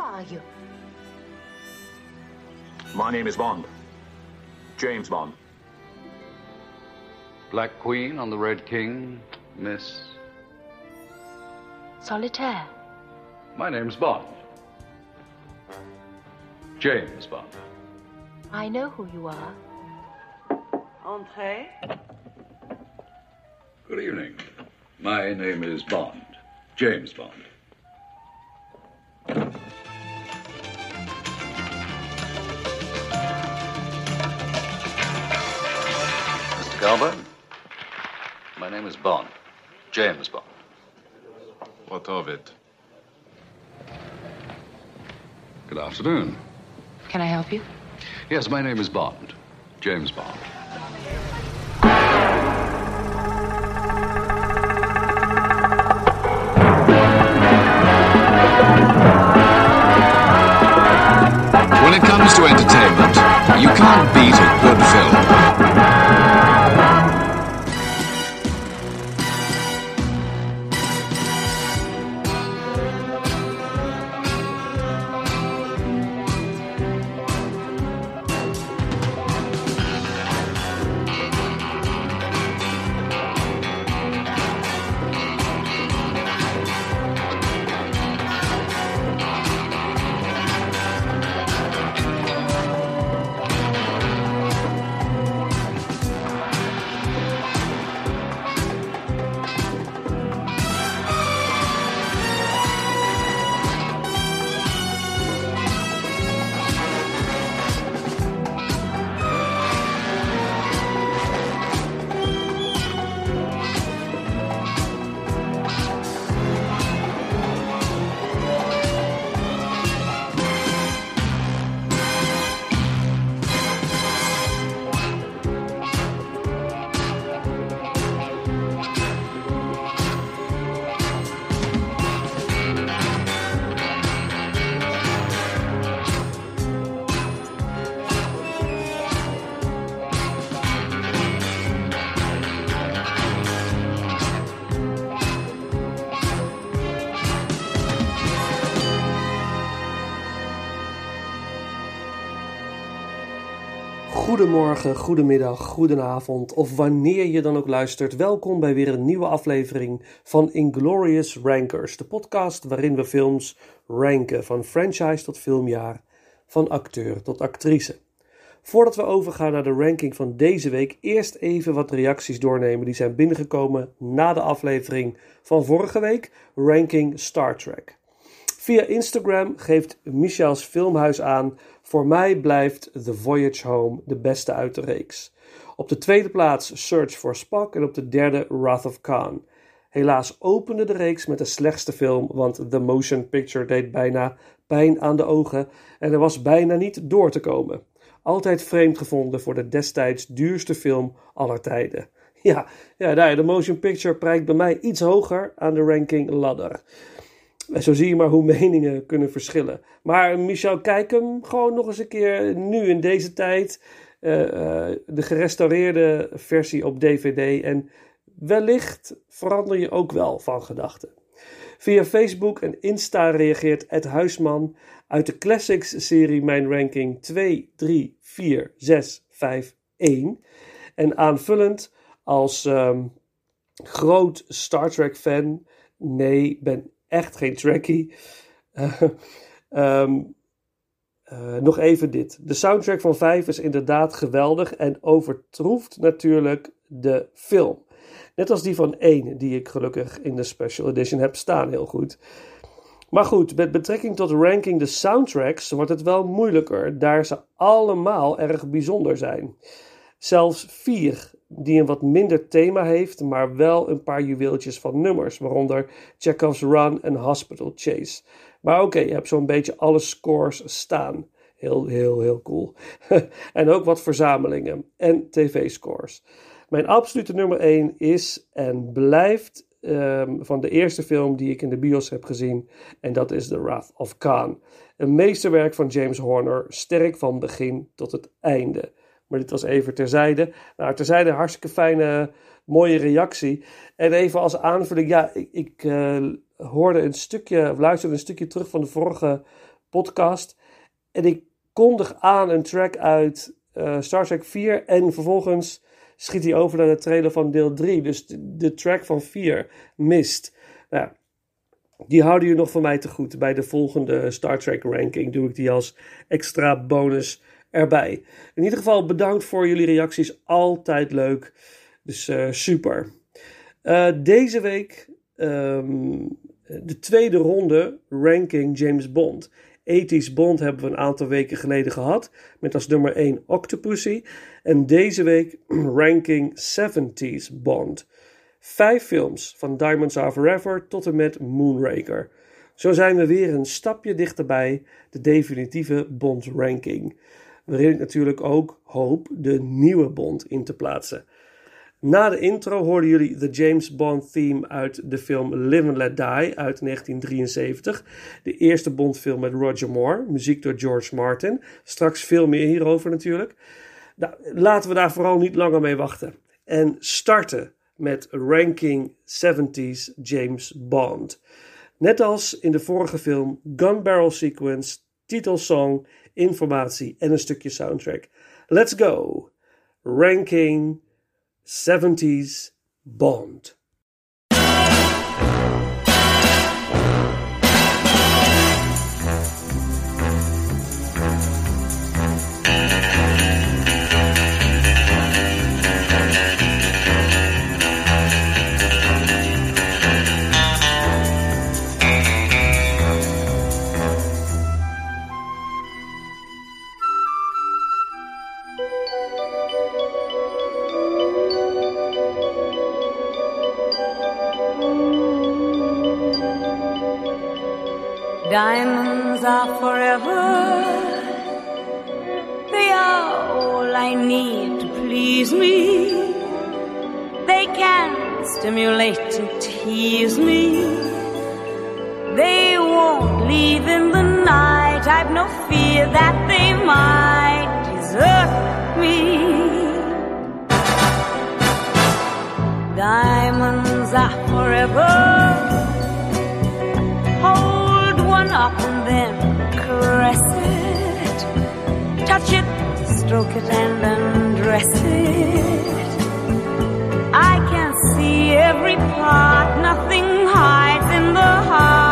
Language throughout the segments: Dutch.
are you? My name is Bond. James Bond. Black Queen on the Red King, Miss. Solitaire. My name's Bond. James Bond. I know who you are. Entree. Good evening. My name is Bond. James Bond. Mr. My name is Bond. James Bond. What of it? Good afternoon. Can I help you? Yes, my name is Bond. James Bond. When it comes to entertainment, you can't beat a good film. Goedemorgen, goedemiddag, goedenavond of wanneer je dan ook luistert. Welkom bij weer een nieuwe aflevering van Inglorious Rankers, de podcast waarin we films ranken van franchise tot filmjaar, van acteur tot actrice. Voordat we overgaan naar de ranking van deze week, eerst even wat reacties doornemen die zijn binnengekomen na de aflevering van vorige week, Ranking Star Trek. Via Instagram geeft Michels Filmhuis aan: Voor mij blijft The Voyage Home de beste uit de reeks. Op de tweede plaats Search for Spock en op de derde Wrath of Khan. Helaas opende de reeks met de slechtste film, want The Motion Picture deed bijna pijn aan de ogen en er was bijna niet door te komen. Altijd vreemd gevonden voor de destijds duurste film aller tijden. Ja, ja de Motion Picture prijkt bij mij iets hoger aan de ranking ladder. En zo zie je maar hoe meningen kunnen verschillen. Maar Michel, kijk hem gewoon nog eens een keer nu in deze tijd. eh, eh, de gerestaureerde versie op DVD. En wellicht verander je ook wel van gedachten. Via Facebook en Insta reageert Ed Huisman uit de Classics-serie Mijn Ranking 2, 3, 4, 6, 5, 1. En aanvullend als ehm, groot Star Trek-fan. Nee, ben echt geen Trekkie. Eh, ehm, eh, nog even dit. De soundtrack van 5 is inderdaad geweldig en overtroeft natuurlijk de film. Net als die van 1, die ik gelukkig in de special edition heb staan, heel goed. Maar goed, met betrekking tot ranking de soundtracks wordt het wel moeilijker, daar ze allemaal erg bijzonder zijn. Zelfs 4, die een wat minder thema heeft, maar wel een paar juweeltjes van nummers, waaronder Chekhov's Run en Hospital Chase. Maar oké, je hebt zo'n beetje alle scores staan. Heel, heel, heel cool. en ook wat verzamelingen en tv-scores. Mijn absolute nummer 1 is en blijft ehm, van de eerste film die ik in de bios heb gezien. En dat is The Wrath of Khan. Een meesterwerk van James Horner, sterk van begin tot het einde. Maar dit was even terzijde. Nou, terzijde hartstikke fijne, mooie reactie. En even als aanvulling, ja, ik, ik eh, hoorde een stukje, of luisterde een stukje terug van de vorige podcast. En ik kondig aan een track uit uh, Star Trek 4 en vervolgens schiet hij over naar de trailer van deel 3. Dus de, de track van 4, Mist. Nou, die houden jullie nog van mij te goed. Bij de volgende Star Trek ranking doe ik die als extra bonus erbij. In ieder geval bedankt voor jullie reacties. Altijd leuk. Dus uh, super. Uh, deze week um, de tweede ronde ranking James Bond. Ethisch Bond hebben we een aantal weken geleden gehad. Met als nummer 1 Octopussy. En deze week ranking 70s Bond. Vijf films van Diamonds Are Forever tot en met Moonraker. Zo zijn we weer een stapje dichterbij de definitieve Bond ranking. Waarin ik natuurlijk ook hoop de nieuwe Bond in te plaatsen. Na de intro hoorden jullie de James Bond theme uit de film Live and Let Die uit 1973. De eerste Bond-film met Roger Moore, muziek door George Martin. Straks veel meer hierover natuurlijk. Nou, laten we daar vooral niet langer mee wachten. En starten met Ranking 70s James Bond. Net als in de vorige film, Gun Barrel Sequence, titelsong, informatie en een stukje soundtrack. Let's go! Ranking 70s Bond. Forever. They are all I need to please me. They can stimulate and tease me. They won't leave in the night. I've no fear that they might desert me. Diamonds are forever. Hold one up and then caress it. Touch it, stroke it, and undress it. I can see every part, nothing hides in the heart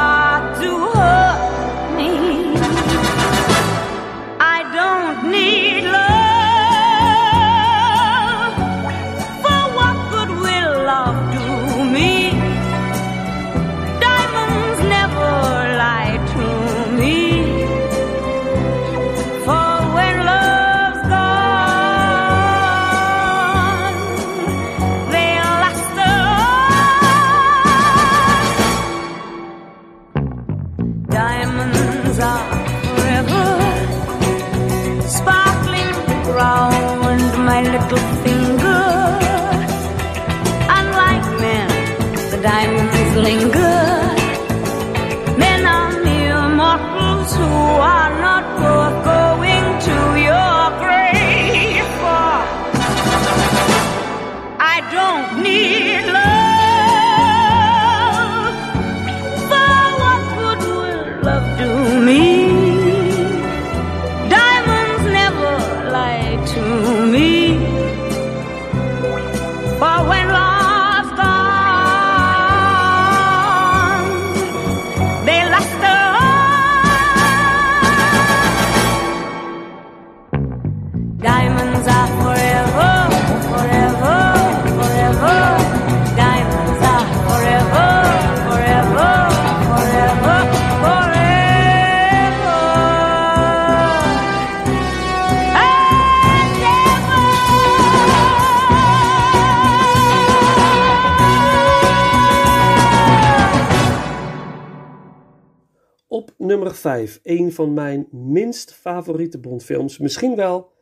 5, een van mijn minst favoriete Bondfilms. Misschien wel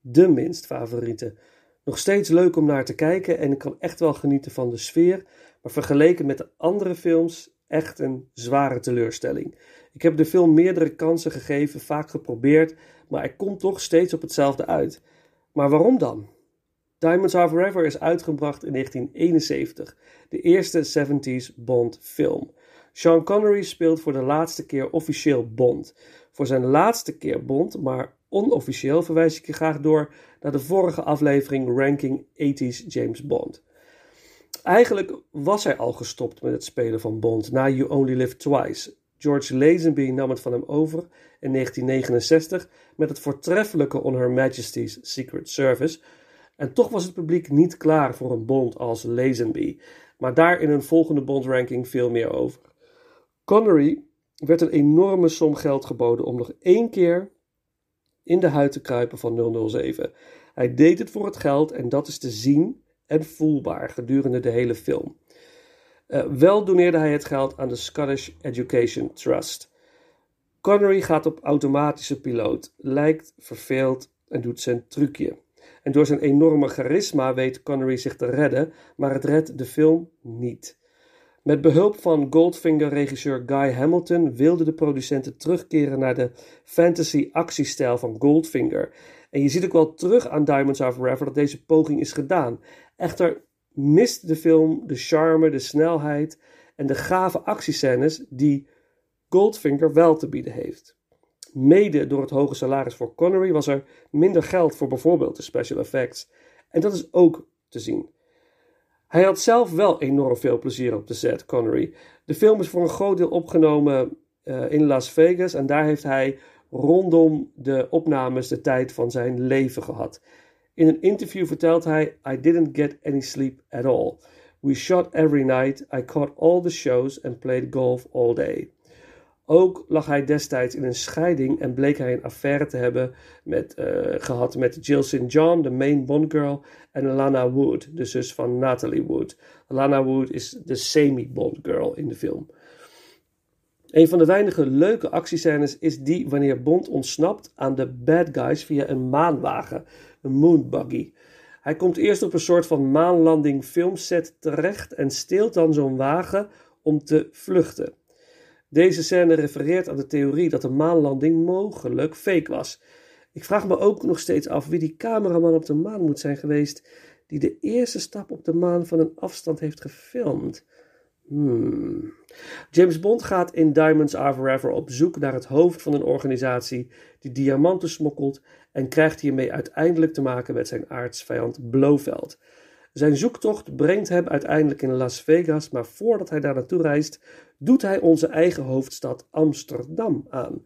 de minst favoriete. Nog steeds leuk om naar te kijken en ik kan echt wel genieten van de sfeer. Maar vergeleken met de andere films echt een zware teleurstelling. Ik heb de film meerdere kansen gegeven, vaak geprobeerd, maar hij komt toch steeds op hetzelfde uit. Maar waarom dan? Diamonds Are Forever is uitgebracht in 1971, de eerste 70s Bond film. Sean Connery speelt voor de laatste keer officieel Bond. Voor zijn laatste keer Bond, maar onofficieel verwijs ik je graag door naar de vorige aflevering Ranking 80s James Bond. Eigenlijk was hij al gestopt met het spelen van Bond na You Only Live Twice. George Lazenby nam het van hem over in 1969 met het voortreffelijke On Her Majesty's Secret Service. En toch was het publiek niet klaar voor een Bond als Lazenby, maar daar in een volgende Bond-ranking veel meer over. Connery werd een enorme som geld geboden om nog één keer in de huid te kruipen van 007. Hij deed het voor het geld en dat is te zien en voelbaar gedurende de hele film. Uh, wel doneerde hij het geld aan de Scottish Education Trust. Connery gaat op automatische piloot, lijkt verveeld en doet zijn trucje. En door zijn enorme charisma weet Connery zich te redden, maar het redt de film niet. Met behulp van Goldfinger-regisseur Guy Hamilton wilden de producenten terugkeren naar de fantasy-actiestijl van Goldfinger. En je ziet ook wel terug aan Diamonds Are Forever dat deze poging is gedaan. Echter mist de film de charme, de snelheid en de gave actiescènes die Goldfinger wel te bieden heeft. Mede door het hoge salaris voor Connery was er minder geld voor bijvoorbeeld de special effects. En dat is ook te zien. Hij had zelf wel enorm veel plezier op de set, Connery. De film is voor een groot deel opgenomen uh, in Las Vegas en daar heeft hij rondom de opnames de tijd van zijn leven gehad. In een interview vertelt hij: I didn't get any sleep at all. We shot every night. I caught all the shows and played golf all day. Ook lag hij destijds in een scheiding en bleek hij een affaire te hebben met, uh, gehad met Jill St. John, de main Bond girl, en Lana Wood, de zus van Natalie Wood. Lana Wood is de semi-Bond girl in de film. Een van de weinige leuke actiescènes is die wanneer Bond ontsnapt aan de bad guys via een maanwagen, een moonbuggy. Hij komt eerst op een soort van maanlanding filmset terecht en steelt dan zo'n wagen om te vluchten. Deze scène refereert aan de theorie dat de maanlanding mogelijk fake was. Ik vraag me ook nog steeds af wie die cameraman op de maan moet zijn geweest die de eerste stap op de maan van een afstand heeft gefilmd. Hmm. James Bond gaat in Diamonds Are Forever op zoek naar het hoofd van een organisatie die diamanten smokkelt en krijgt hiermee uiteindelijk te maken met zijn aardsvijand Blofeld. Zijn zoektocht brengt hem uiteindelijk in Las Vegas, maar voordat hij daar naartoe reist, doet hij onze eigen hoofdstad Amsterdam aan.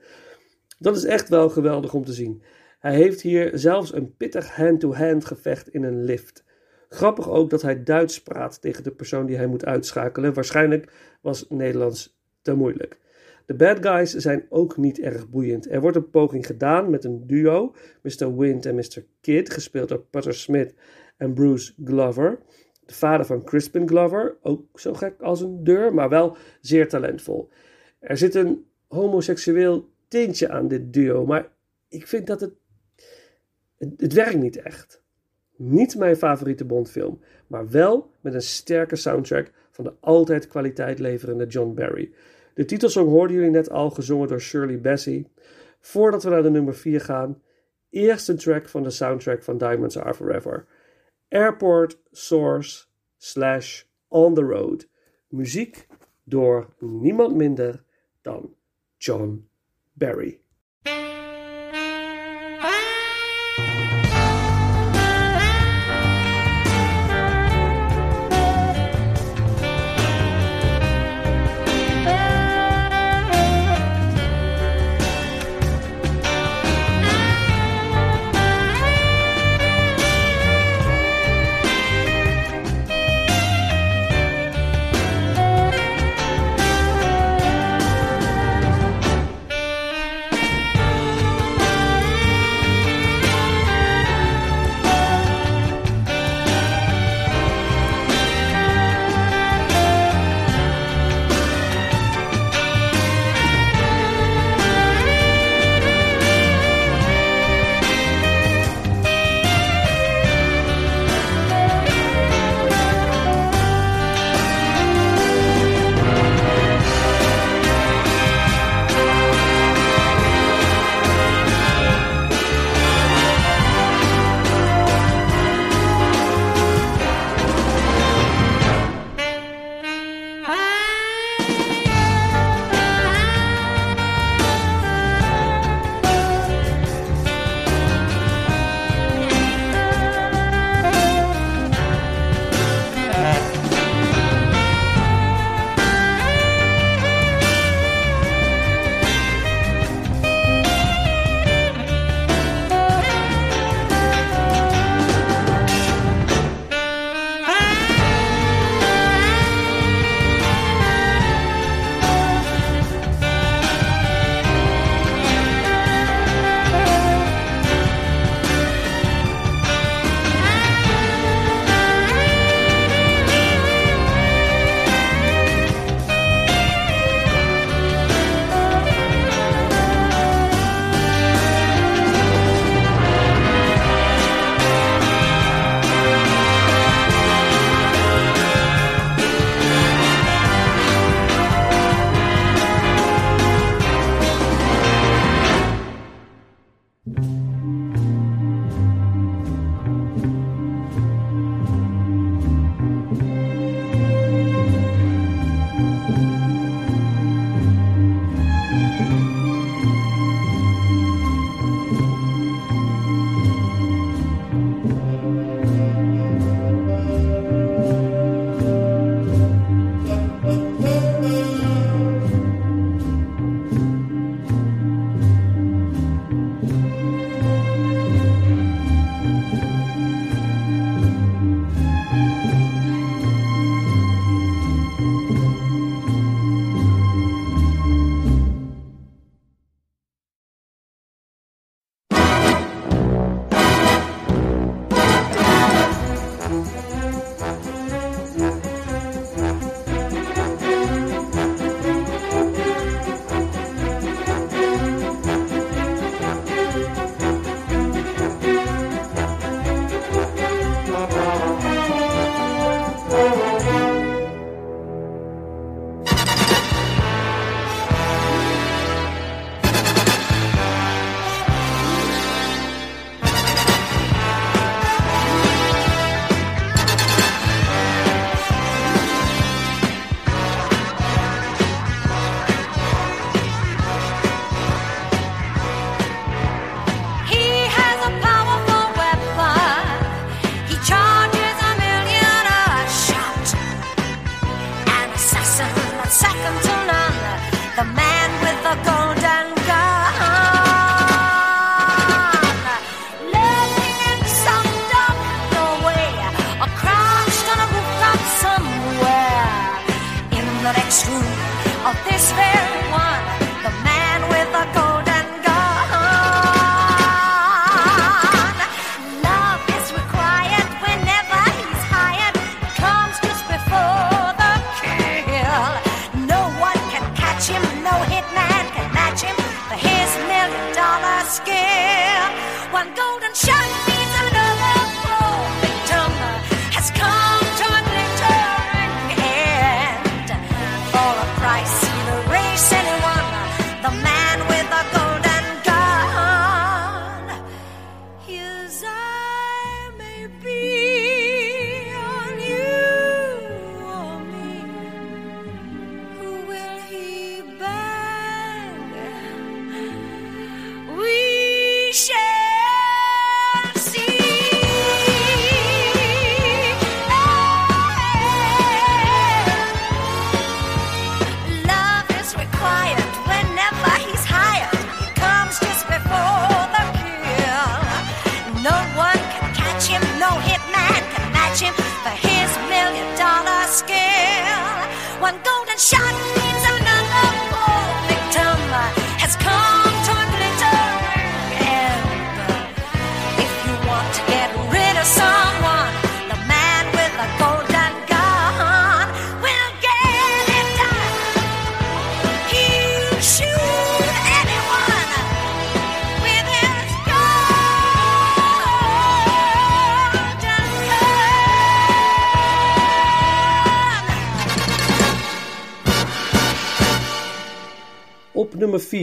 Dat is echt wel geweldig om te zien. Hij heeft hier zelfs een pittig hand-to-hand gevecht in een lift. Grappig ook dat hij Duits praat tegen de persoon die hij moet uitschakelen. Waarschijnlijk was Nederlands te moeilijk. De bad guys zijn ook niet erg boeiend. Er wordt een poging gedaan met een duo, Mr. Wind en Mr. Kid, gespeeld door Putter Smith en Bruce Glover. De vader van Crispin Glover, ook zo gek als een deur, maar wel zeer talentvol. Er zit een homoseksueel tintje aan dit duo, maar ik vind dat het, het, werkt niet echt. Niet mijn favoriete Bondfilm, maar wel met een sterke soundtrack van de altijd kwaliteit leverende John Barry. De titelsong hoorden jullie net al, gezongen door Shirley Bassey. Voordat we naar de nummer 4 gaan, eerst een track van de soundtrack van Diamonds Are Forever. Airport Source slash On The Road. Muziek door niemand minder dan John Barry.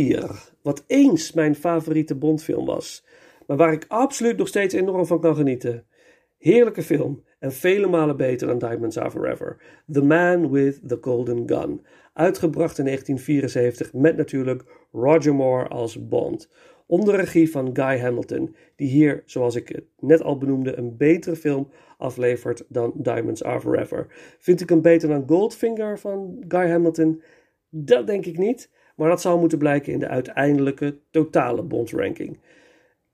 4, wat eens mijn favoriete Bondfilm was, maar waar ik absoluut nog steeds enorm van kan genieten. Heerlijke film en vele malen beter dan Diamonds Are Forever. The Man with the Golden Gun. Uitgebracht in 1974 met natuurlijk Roger Moore als Bond. Onder regie van Guy Hamilton, die hier, zoals ik het net al benoemde, een betere film aflevert dan Diamonds Are Forever. Vind ik hem beter dan Goldfinger van Guy Hamilton? Dat denk ik niet, maar dat zal moeten blijken in de uiteindelijke totale Bond-ranking.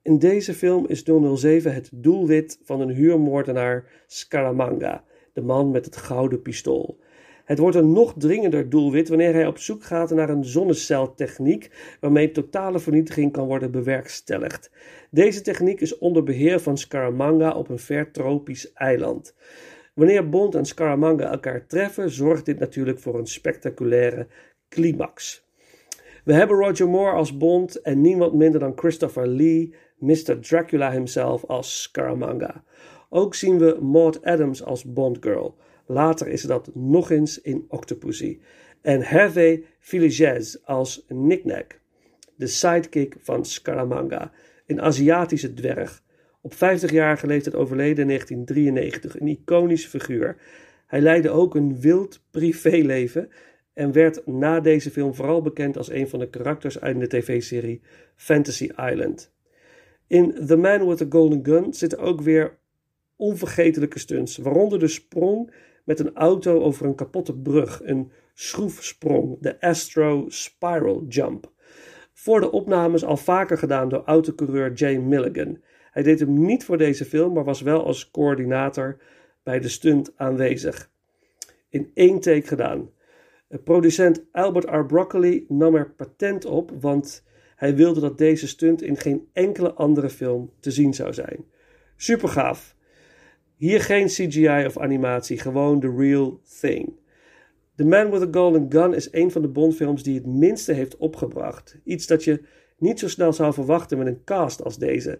In deze film is 007 het doelwit van een huurmoordenaar Scaramanga, de man met het gouden pistool. Het wordt een nog dringender doelwit wanneer hij op zoek gaat naar een zonneceltechniek waarmee totale vernietiging kan worden bewerkstelligd. Deze techniek is onder beheer van Scaramanga op een ver tropisch eiland. Wanneer Bond en Scaramanga elkaar treffen, zorgt dit natuurlijk voor een spectaculaire climax. We hebben Roger Moore als Bond en niemand minder dan Christopher Lee, Mr. Dracula himself als Scaramanga. Ook zien we Maud Adams als Bondgirl. Later is dat nog eens in Octopussy. En Hervé Villagez als Knick-Knack, de sidekick van Scaramanga, een Aziatische dwerg. Op 50-jarige leeftijd overleden in 1993, een iconische figuur. Hij leidde ook een wild privéleven en werd na deze film vooral bekend als een van de karakters uit de tv-serie Fantasy Island. In The Man with the Golden Gun zitten ook weer onvergetelijke stunts, waaronder de sprong met een auto over een kapotte brug, een schroefsprong, de Astro Spiral Jump. Voor de opnames al vaker gedaan door autocoureur Jay Milligan. Hij deed hem niet voor deze film, maar was wel als coördinator bij de stunt aanwezig. In één take gedaan. Producent Albert R. Broccoli nam er patent op, want hij wilde dat deze stunt in geen enkele andere film te zien zou zijn. Super gaaf. Hier geen CGI of animatie, gewoon the real thing. The Man with a Golden Gun is een van de Bondfilms die het minste heeft opgebracht. Iets dat je niet zo snel zou verwachten met een cast als deze.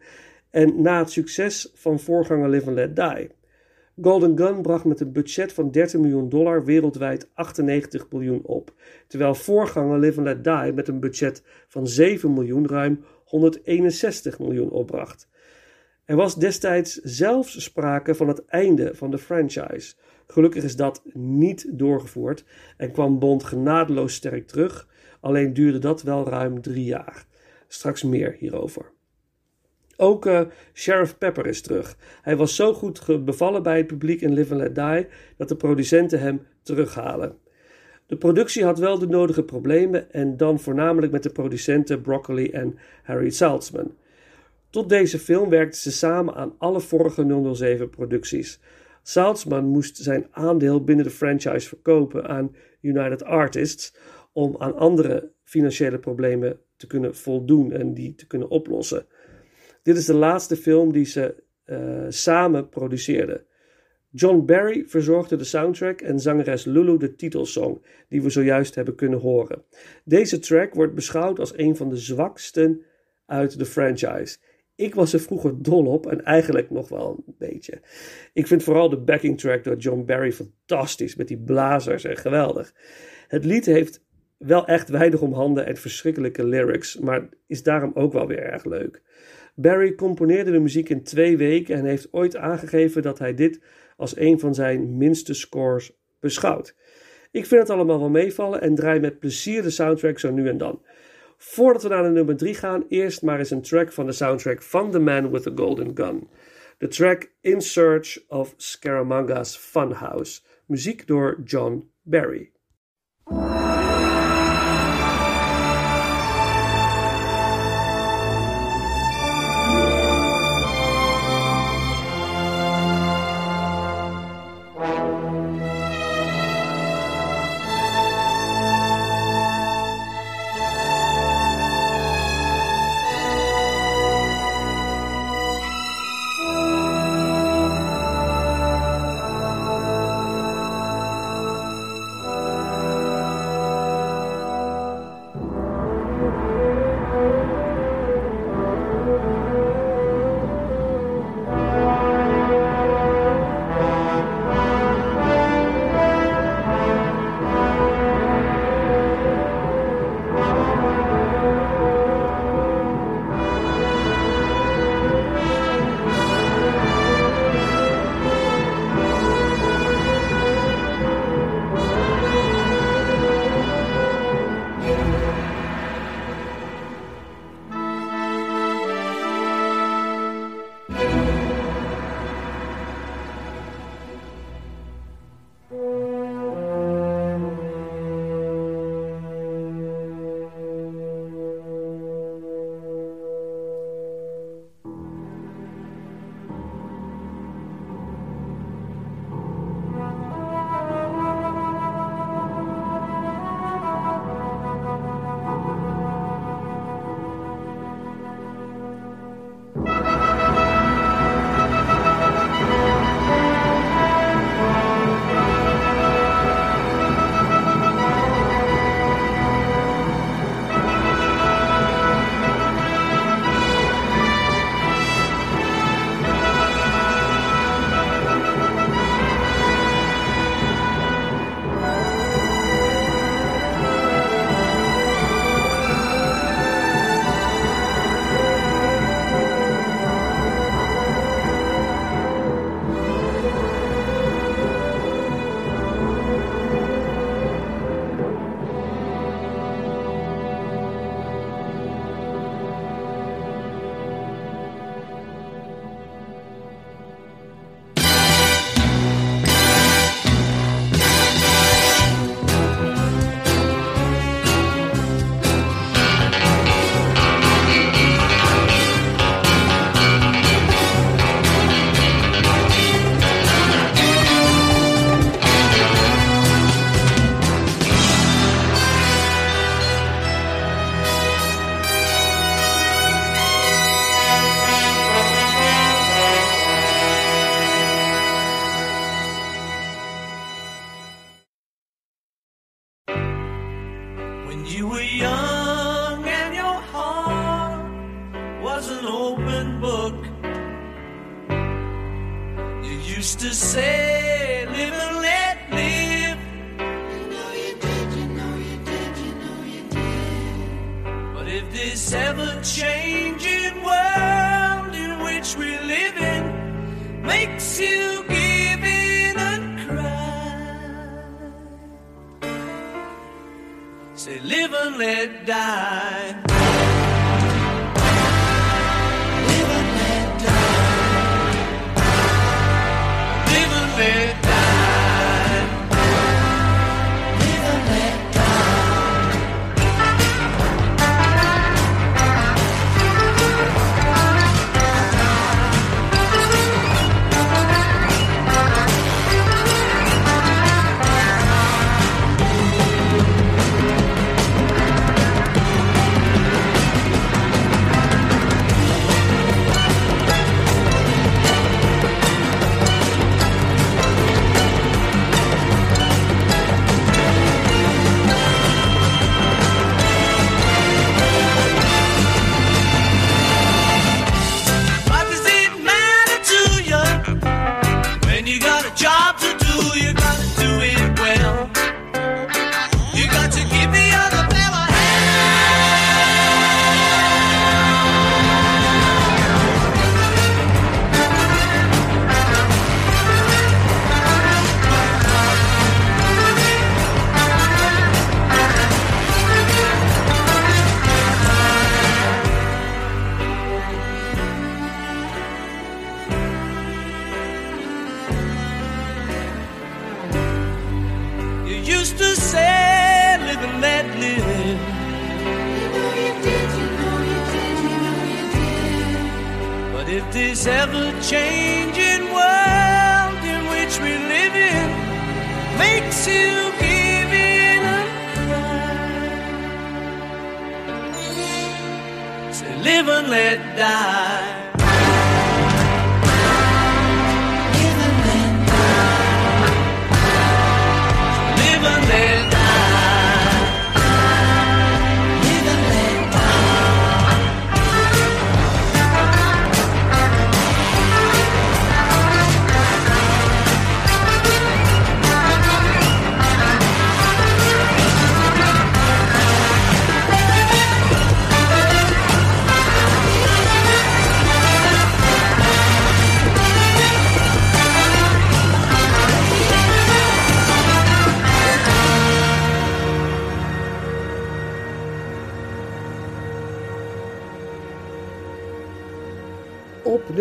En na het succes van voorganger Live and Let Die. Golden Gun bracht met een budget van 13 miljoen dollar wereldwijd 98 miljoen op. Terwijl voorganger Live and Let Die met een budget van 7 miljoen ruim 161 miljoen opbracht. Er was destijds zelfs sprake van het einde van de franchise. Gelukkig is dat niet doorgevoerd en kwam Bond genadeloos sterk terug, alleen duurde dat wel ruim drie jaar. Straks meer hierover. Ook uh, Sheriff Pepper is terug. Hij was zo goed bevallen bij het publiek in Live and Let Die dat de producenten hem terughalen. De productie had wel de nodige problemen en dan voornamelijk met de producenten Broccoli en Harry Saltzman. Tot deze film werkten ze samen aan alle vorige 007 producties. Saltzman moest zijn aandeel binnen de franchise verkopen aan United Artists om aan andere financiële problemen te kunnen voldoen en die te kunnen oplossen. Dit is de laatste film die ze uh, samen produceerden. John Barry verzorgde de soundtrack en zangeres Lulu de titelsong, die we zojuist hebben kunnen horen. Deze track wordt beschouwd als een van de zwaksten uit de franchise. Ik was er vroeger dol op en eigenlijk nog wel een beetje. Ik vind vooral de backing track door John Barry fantastisch, met die blazers en geweldig. Het lied heeft wel echt weinig om handen en verschrikkelijke lyrics, maar is daarom ook wel weer erg leuk. Barry componeerde de muziek in twee weken en heeft ooit aangegeven dat hij dit als een van zijn minste scores beschouwt. Ik vind het allemaal wel meevallen en draai met plezier de soundtrack zo nu en dan. Voordat we naar de nummer 3 gaan, eerst maar eens een track van de soundtrack van The Man with the Golden Gun. De track In Search of Scaramanga's Funhouse. Muziek door John Barry.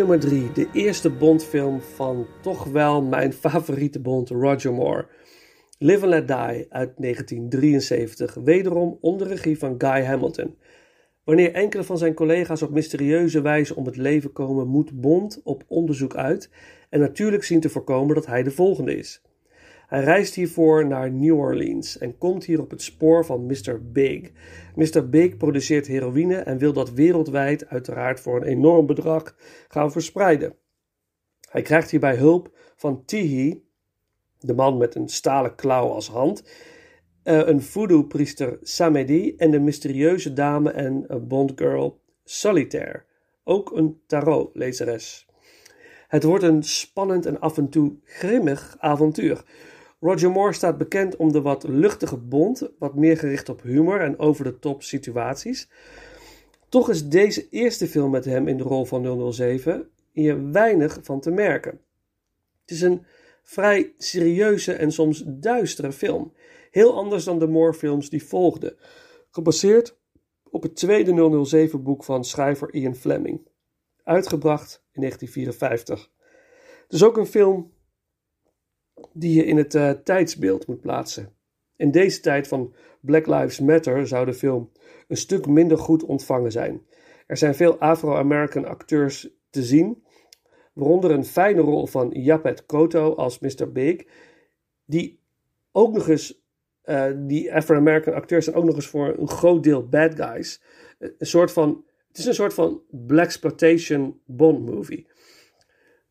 Nummer 3, de eerste Bondfilm van toch wel mijn favoriete Bond, Roger Moore. Live and Let Die uit 1973, wederom onder regie van Guy Hamilton. Wanneer enkele van zijn collega's op mysterieuze wijze om het leven komen, moet Bond op onderzoek uit en natuurlijk zien te voorkomen dat hij de volgende is. Hij reist hiervoor naar New Orleans en komt hier op het spoor van Mr. Big. Mr. Big produceert heroïne en wil dat wereldwijd, uiteraard voor een enorm bedrag, gaan verspreiden. Hij krijgt hierbij hulp van Tihi, de man met een stalen klauw als hand, eh, een voodoo-priester Samedi en de mysterieuze dame en eh, bondgirl Solitaire, ook een tarotlezeres. Het wordt een spannend en af en toe grimmig avontuur. Roger Moore staat bekend om de wat luchtige Bond, wat meer gericht op humor en over de top situaties. Toch is deze eerste film met hem in de rol van 007 hier weinig van te merken. Het is een vrij serieuze en soms duistere film, heel anders dan de Moore-films die volgden, gebaseerd op het tweede 007-boek van schrijver Ian Fleming, uitgebracht in 1954. Het is ook een film die je in het eh, tijdsbeeld moet plaatsen. In deze tijd van Black Lives Matter zou de film een stuk minder goed ontvangen zijn. Er zijn veel Afro-American acteurs te zien, waaronder een fijne rol van Yapet Koto als Mr. Big, die ook nog eens, eh, die Afro-American acteurs zijn ook nog eens voor een groot deel bad guys. Een soort van, het is een soort van blaxploitation Bond movie.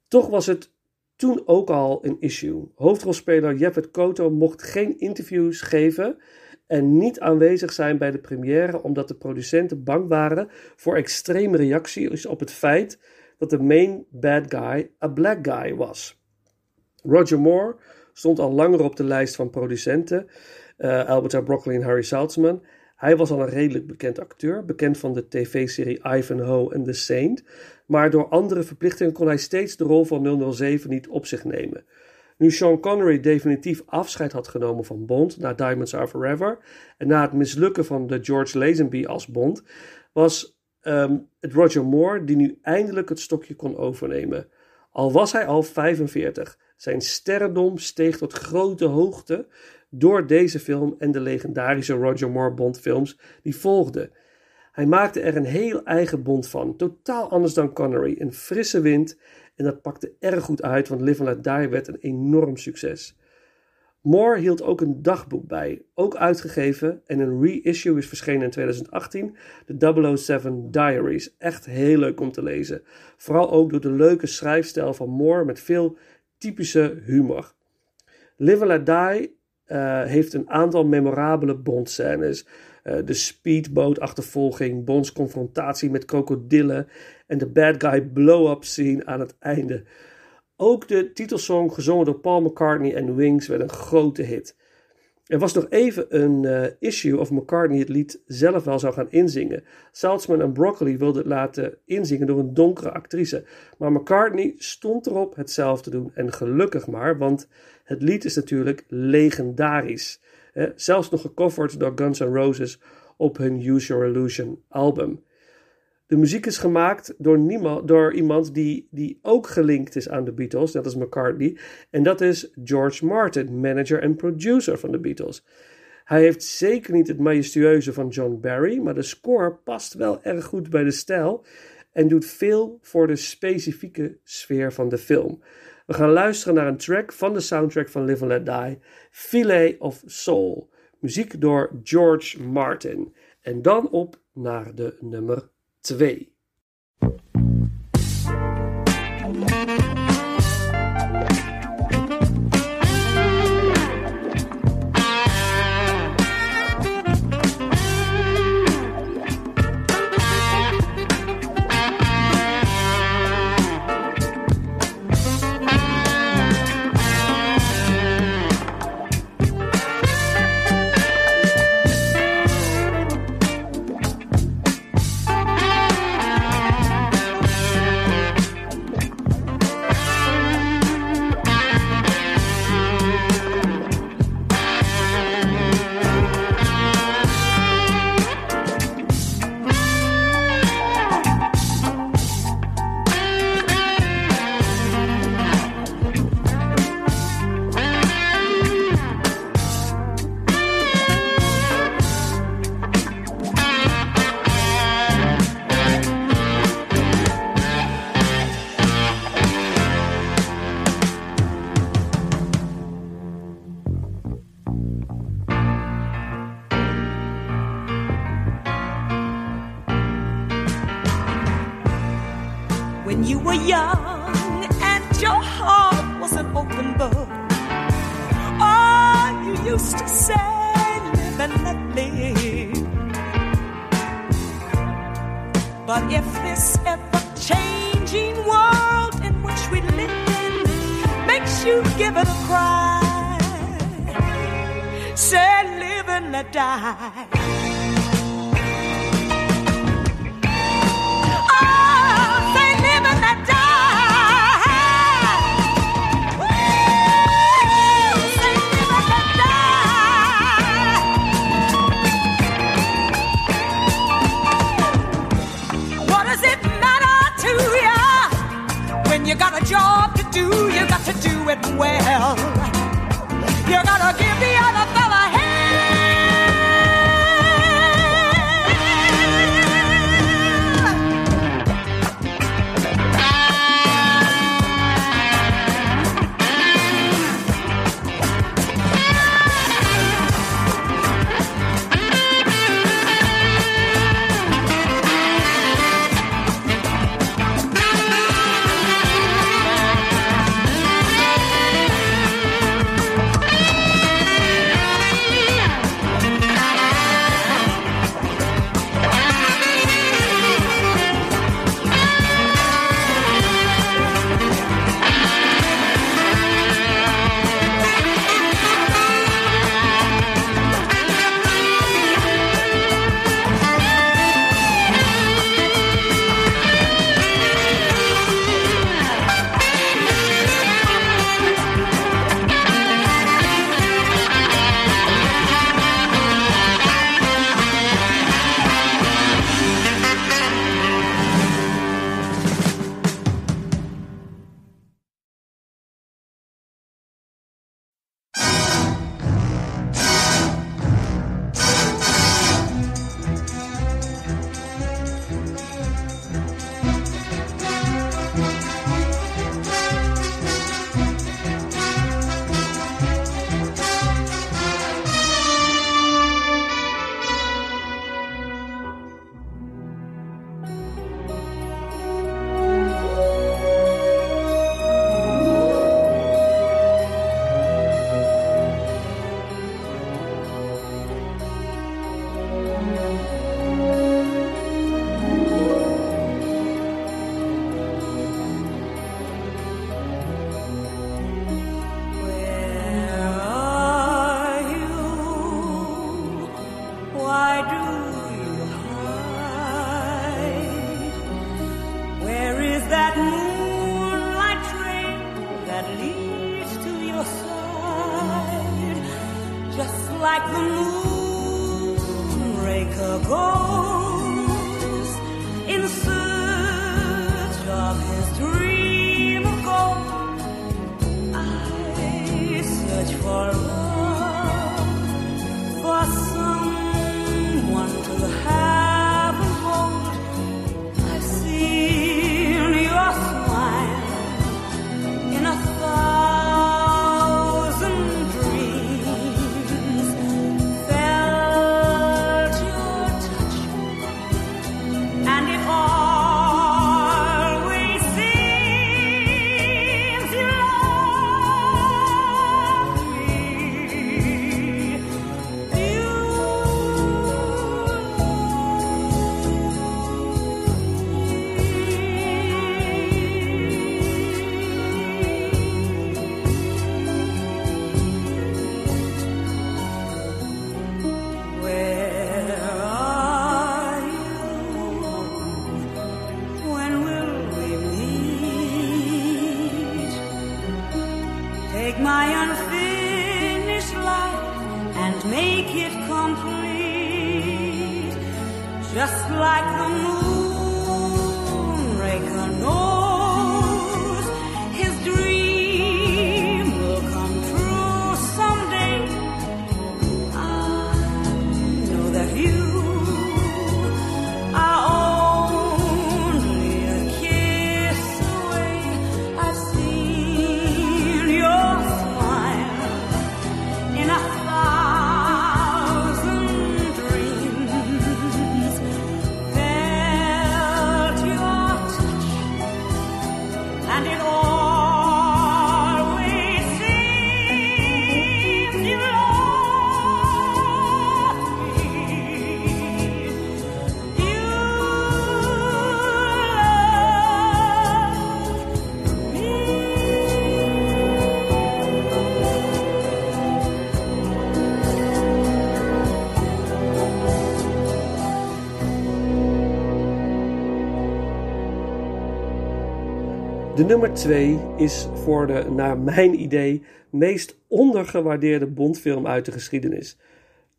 Toch was het toen ook al een issue. Hoofdrolspeler Jeffet Koto mocht geen interviews geven en niet aanwezig zijn bij de première omdat de producenten bang waren voor extreme reacties op het feit dat de main bad guy een black guy was. Roger Moore stond al langer op de lijst van producenten, uh, Alberta Broccoli en Harry Saltzman. Hij was al een redelijk bekend acteur, bekend van de tv-serie Ivanhoe en The Saint, maar door andere verplichtingen kon hij steeds de rol van 007 niet op zich nemen. Nu Sean Connery definitief afscheid had genomen van Bond na Diamonds Are Forever en na het mislukken van de George Lazenby als Bond, was um, het Roger Moore die nu eindelijk het stokje kon overnemen. Al was hij al 45, zijn sterrendom steeg tot grote hoogte door deze film en de legendarische Roger Moore Bond films die volgden. Hij maakte er een heel eigen Bond van, totaal anders dan Connery, een frisse wind en dat pakte erg goed uit, want Live and Let Die werd een enorm succes. Moore hield ook een dagboek bij, ook uitgegeven en een reissue is verschenen in 2018, de 007 Diaries. Echt heel leuk om te lezen. Vooral ook door de leuke schrijfstijl van Moore met veel typische humor. Live and Let Die uh, heeft een aantal memorabele Bond-scènes. Uh, de speedboot-achtervolging, Bonds confrontatie met krokodillen en de bad guy blow-up scene aan het einde. Ook de titelsong, gezongen door Paul McCartney en Wings, werd een grote hit. Er was nog even een uh, issue of McCartney het lied zelf wel zou gaan inzingen. Saltzman en Broccoli wilden het laten inzingen door een donkere actrice. Maar McCartney stond erop het zelf te doen. En gelukkig maar, want het lied is natuurlijk legendarisch. Eh, zelfs nog gecoverd door Guns N' Roses op hun Use Your Illusion album. De muziek is gemaakt door, niemand, door iemand die, die ook gelinkt is aan de Beatles, net als McCartney. En dat is George Martin, manager en producer van de Beatles. Hij heeft zeker niet het majestueuze van John Barry, maar de score past wel erg goed bij de stijl. en doet veel voor de specifieke sfeer van de film. We gaan luisteren naar een track van de soundtrack van Live and Let Die, Filet of Soul. Muziek door George Martin. En dan op naar de nummer 2. When you were young and your heart was an open book. Oh, you used to say, live and let live. But if this ever changing world in which we live in makes you give it a cry, say, live and let die. You got a job to do? You got to do it well. You gotta give the other nummer 2 is voor de, naar mijn idee, meest ondergewaardeerde Bondfilm uit de geschiedenis.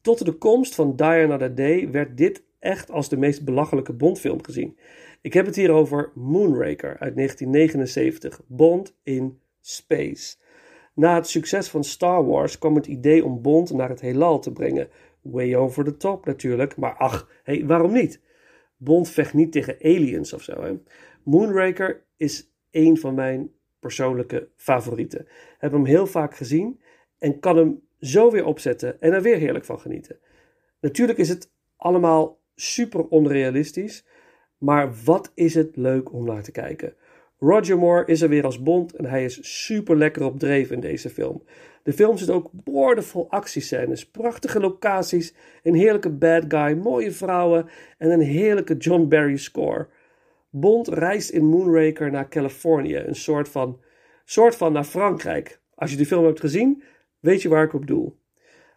Tot de komst van Die Another Day werd dit echt als de meest belachelijke Bondfilm gezien. Ik heb het hier over Moonraker uit 1979, Bond in Space. Na het succes van Star Wars kwam het idee om Bond naar het heelal te brengen. Way over the top natuurlijk, maar ach, hey, waarom niet? Bond vecht niet tegen aliens of zo. Hè? Moonraker is een van mijn persoonlijke favorieten. Heb hem heel vaak gezien en kan hem zo weer opzetten en er weer heerlijk van genieten. Natuurlijk is het allemaal super onrealistisch, maar wat is het leuk om naar te kijken. Roger Moore is er weer als Bond en hij is super lekker op in deze film. De film zit ook boordevol actiescènes, prachtige locaties, een heerlijke bad guy, mooie vrouwen en een heerlijke John Barry score. Bond reist in Moonraker naar Californië, een soort van, soort van naar Frankrijk. Als je de film hebt gezien, weet je waar ik op doel.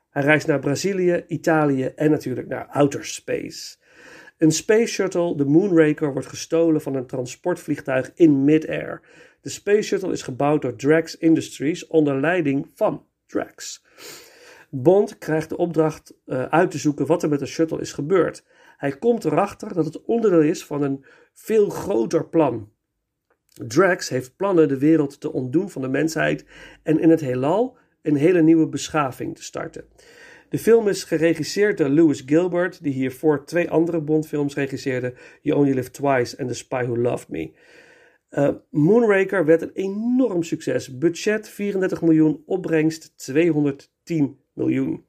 Hij reist naar Brazilië, Italië en natuurlijk naar outer space. Een space shuttle, de Moonraker, wordt gestolen van een transportvliegtuig in midair. De space shuttle is gebouwd door Drax Industries onder leiding van Drax. Bond krijgt de opdracht uh, uit te zoeken wat er met de shuttle is gebeurd. Hij komt erachter dat het onderdeel is van een veel groter plan. Drax heeft plannen de wereld te ontdoen van de mensheid en in het heelal een hele nieuwe beschaving te starten. De film is geregisseerd door Lewis Gilbert, die hiervoor twee andere Bondfilms regisseerde: You Only Live Twice en The Spy Who Loved Me. Uh, Moonraker werd een enorm succes. Budget 34 miljoen, opbrengst 210 miljoen.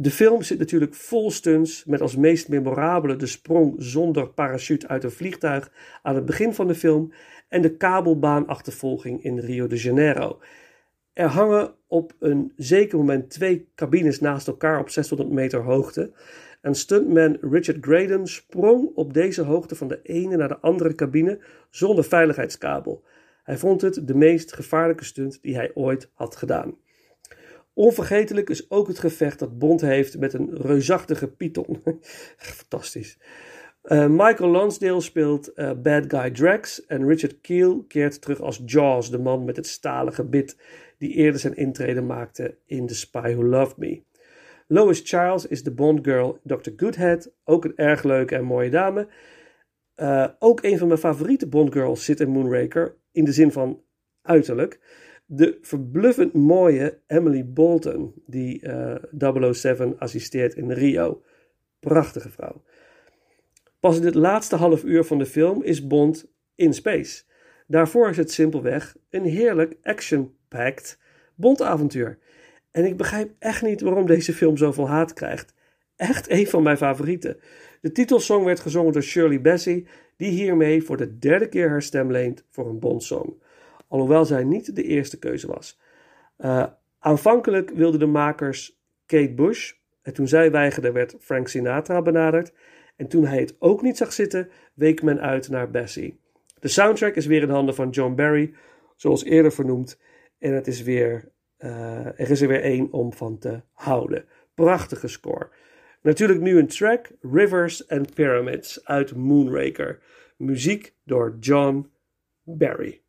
De film zit natuurlijk vol stunts, met als meest memorabele de sprong zonder parachute uit een vliegtuig aan het begin van de film en de kabelbaanachtervolging in Rio de Janeiro. Er hangen op een zeker moment twee cabines naast elkaar op 600 meter hoogte. En stuntman Richard Graydon sprong op deze hoogte van de ene naar de andere cabine zonder veiligheidskabel. Hij vond het de meest gevaarlijke stunt die hij ooit had gedaan. Onvergetelijk is ook het gevecht dat Bond heeft met een reusachtige Python. Fantastisch. Uh, Michael Lonsdale speelt uh, bad guy Drax en Richard Keel keert terug als Jaws, de man met het stalen gebit die eerder zijn intrede maakte in The Spy Who Loved Me. Lois Charles is de Bond girl Dr. Goodhead, ook een erg leuke en mooie dame. Uh, ook een van mijn favoriete Bond girls zit in Moonraker, in de zin van uiterlijk. De verbluffend mooie Emily Bolton, die uh, 007 assisteert in Rio. Prachtige vrouw. Pas in het laatste half uur van de film is Bond in space. Daarvoor is het simpelweg een heerlijk action-packed Bondavontuur. En ik begrijp echt niet waarom deze film zoveel haat krijgt. Echt een van mijn favorieten. De titelsong werd gezongen door Shirley Bassey, die hiermee voor de derde keer haar stem leent voor een Bondsong. Alhoewel zij niet de eerste keuze was. Uh, aanvankelijk wilden de makers Kate Bush. En toen zij weigerde, werd Frank Sinatra benaderd. En toen hij het ook niet zag zitten, week men uit naar Bassey. De soundtrack is weer in handen van John Barry, zoals eerder vernoemd. En het is weer, uh, er is er weer één om van te houden. Prachtige score. Natuurlijk nu een track, Rivers and Pyramids uit Moonraker. Muziek door John Barry.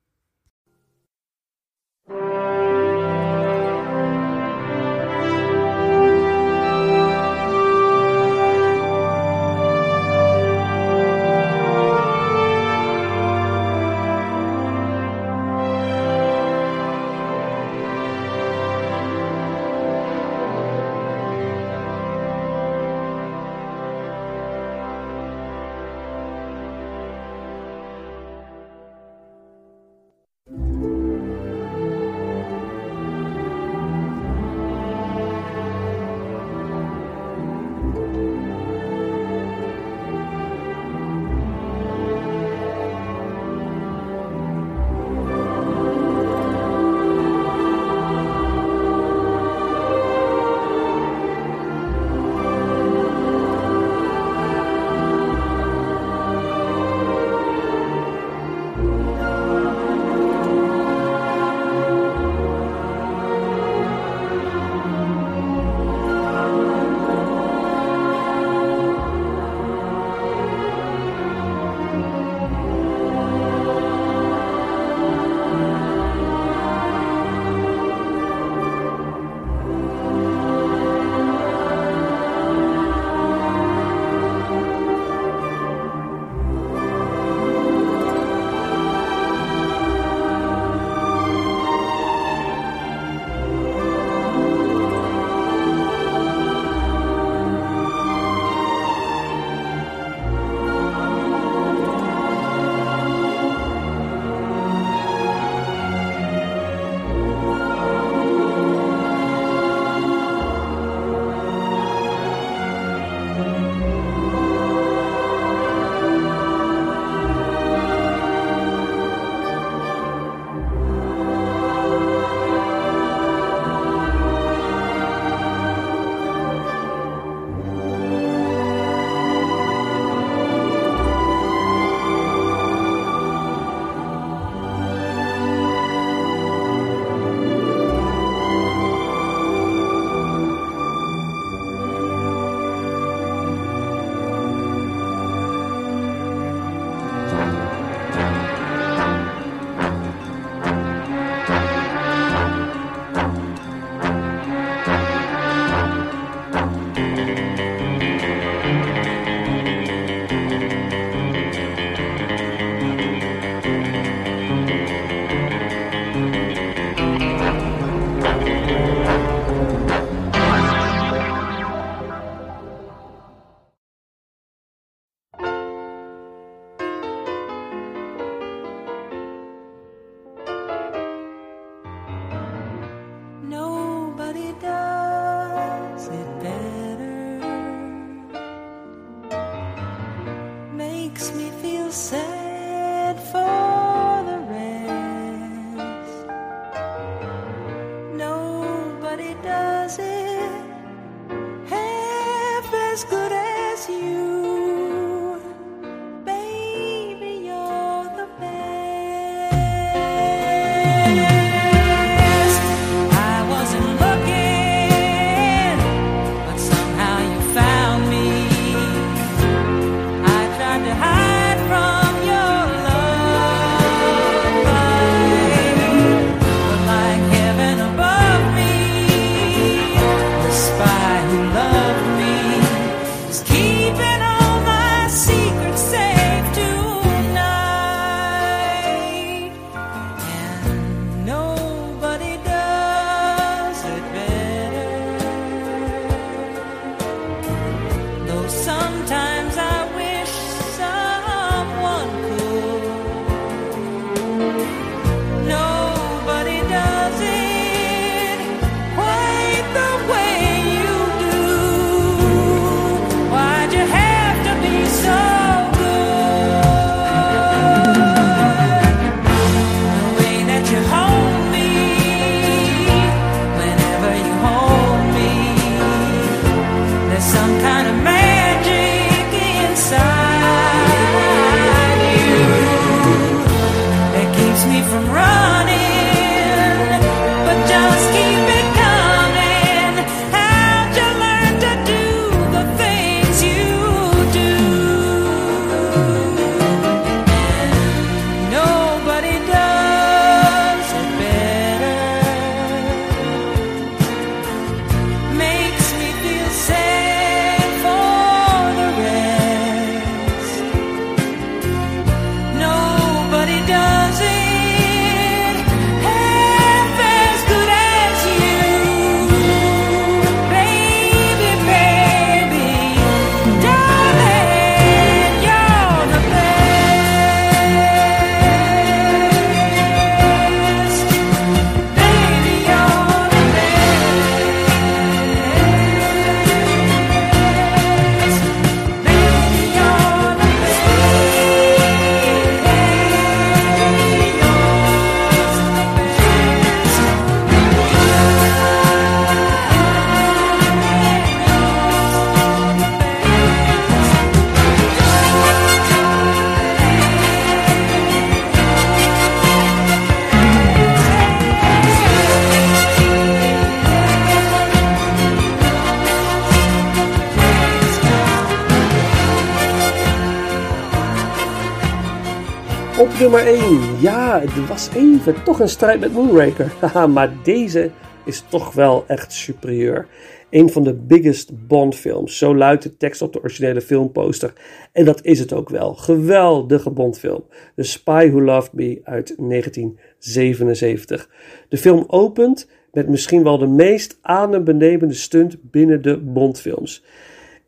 Even toch een strijd met Moonraker. Haha, maar deze is toch wel echt superieur. Een van de biggest Bond-films. Zo luidt de tekst op de originele filmposter. En dat is het ook wel. Geweldige Bond-film. The Spy Who Loved Me uit 1977. De film opent met misschien wel de meest adembenemende stunt binnen de Bond-films.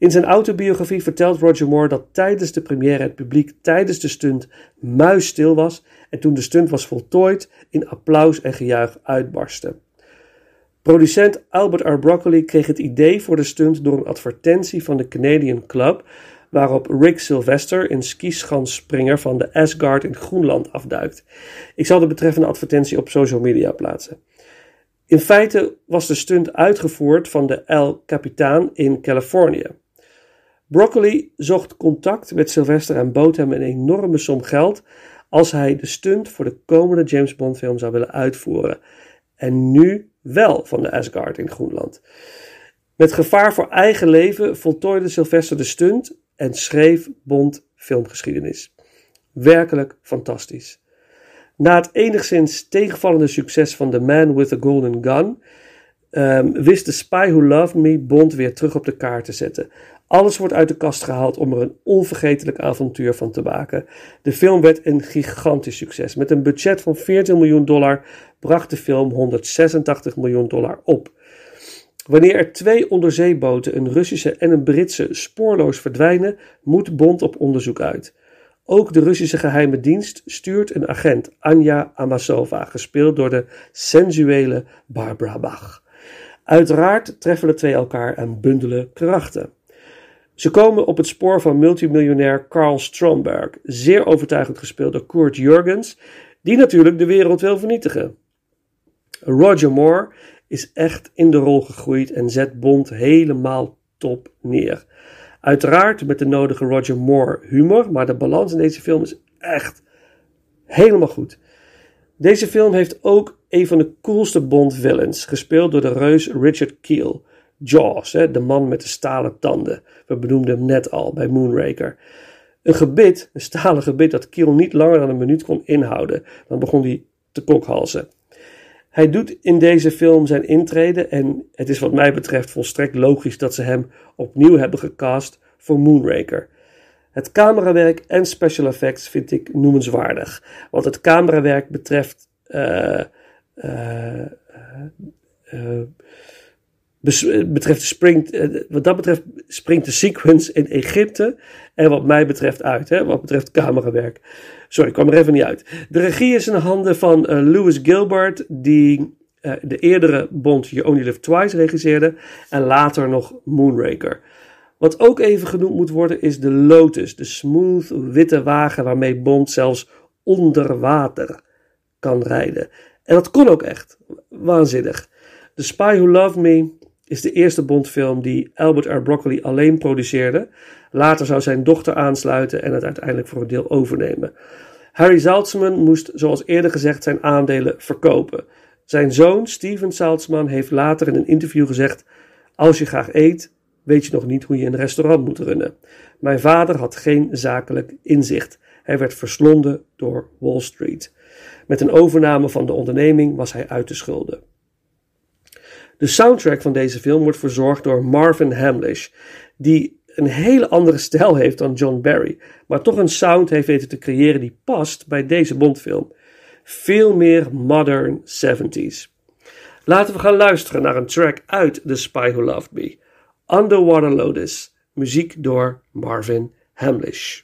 In zijn autobiografie vertelt Roger Moore dat tijdens de première het publiek tijdens de stunt muisstil was en toen de stunt was voltooid in applaus en gejuich uitbarstte. Producent Albert R. Broccoli kreeg het idee voor de stunt door een advertentie van de Canadian Club, waarop Rick Sylvester, een skischanspringer van de Asgard in Groenland, afduikt. Ik zal de betreffende advertentie op social media plaatsen. In feite was de stunt uitgevoerd van de El Capitan in Californië. Broccoli zocht contact met Sylvester en bood hem een enorme som geld als hij de stunt voor de komende James Bond film zou willen uitvoeren. En nu wel van de Asgard in Groenland. Met gevaar voor eigen leven voltooide Sylvester de stunt en schreef Bond filmgeschiedenis. Werkelijk fantastisch. Na het enigszins tegenvallende succes van The Man with the Golden Gun um, wist de Spy Who Loved Me Bond weer terug op de kaart te zetten. Alles wordt uit de kast gehaald om er een onvergetelijk avontuur van te maken. De film werd een gigantisch succes. Met een budget van 14 miljoen dollar bracht de film 186 miljoen dollar op. Wanneer er twee onderzeeboten, een Russische en een Britse, spoorloos verdwijnen, moet Bond op onderzoek uit. Ook de Russische geheime dienst stuurt een agent, Anja Amasova, gespeeld door de sensuele Barbara Bach. Uiteraard treffen de twee elkaar en bundelen krachten. Ze komen op het spoor van multimiljonair Carl Stromberg, zeer overtuigend gespeeld door Kurt Jurgens, die natuurlijk de wereld wil vernietigen. Roger Moore is echt in de rol gegroeid en zet Bond helemaal top neer. Uiteraard met de nodige Roger Moore humor, maar de balans in deze film is echt helemaal goed. Deze film heeft ook een van de coolste Bond villains, gespeeld door de reus Richard Keel. Jaws, hè, de man met de stalen tanden. We benoemden hem net al bij Moonraker. Een gebit, een stalen gebit dat Keel niet langer dan een minuut kon inhouden. Dan begon hij te kokhalzen. Hij doet in deze film zijn intrede en het is wat mij betreft volstrekt logisch dat ze hem opnieuw hebben gecast voor Moonraker. Het camerawerk en special effects vind ik noemenswaardig. Wat het camerawerk betreft uh, uh, uh, betreft de spring, wat dat betreft springt de sequence in Egypte en wat mij betreft uit, hè, wat betreft camerawerk. Sorry, ik kwam er even niet uit. De regie is in de handen van uh, Louis Gilbert, die uh, de eerdere Bond You Only Live Twice regisseerde en later nog Moonraker. Wat ook even genoemd moet worden is de Lotus, de smooth witte wagen waarmee Bond zelfs onder water kan rijden. En dat kon ook echt. Waanzinnig. The Spy Who Loved Me is de eerste Bondfilm die Albert R. Broccoli alleen produceerde. Later zou zijn dochter aansluiten en het uiteindelijk voor een deel overnemen. Harry Saltzman moest, zoals eerder gezegd, zijn aandelen verkopen. Zijn zoon, Steven Saltzman, heeft later in een interview gezegd: Als je graag eet, weet je nog niet hoe je een restaurant moet runnen. Mijn vader had geen zakelijk inzicht. Hij werd verslonden door Wall Street. Met een overname van de onderneming was hij uit de schulden. De soundtrack van deze film wordt verzorgd door Marvin Hamlish, die een hele andere stijl heeft dan John Barry, maar toch een sound heeft weten te creëren die past bij deze Bondfilm. Veel meer modern 70s. Laten we gaan luisteren naar een track uit The Spy Who Loved Me. Underwater Lotus, muziek door Marvin Hamlish.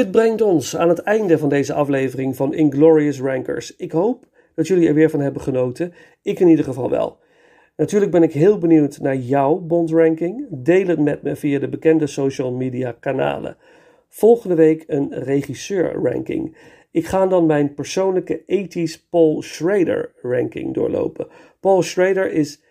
Dit brengt ons aan het einde van deze aflevering van Inglorious Rankers. Ik hoop dat jullie er weer van hebben genoten. Ik in ieder geval wel. Natuurlijk ben ik heel benieuwd naar jouw Bond-ranking. Deel het met me via de bekende social media kanalen. Volgende week een regisseur-ranking. Ik ga dan mijn persoonlijke 80s Paul Schrader ranking doorlopen. Paul Schrader is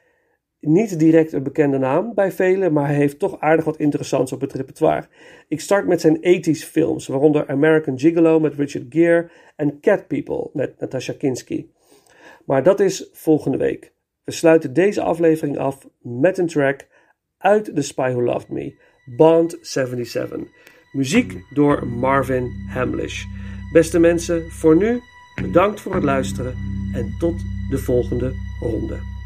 niet direct een bekende naam bij velen, maar hij heeft toch aardig wat interessants op het repertoire. Ik start met zijn 80s films, waaronder American Gigolo met Richard Gere en Cat People met Natasha Kinski. Maar dat is volgende week. We sluiten deze aflevering af met een track uit The Spy Who Loved Me, Bond 77. Muziek door Marvin Hamlish. Beste mensen, voor nu bedankt voor het luisteren en tot de volgende ronde.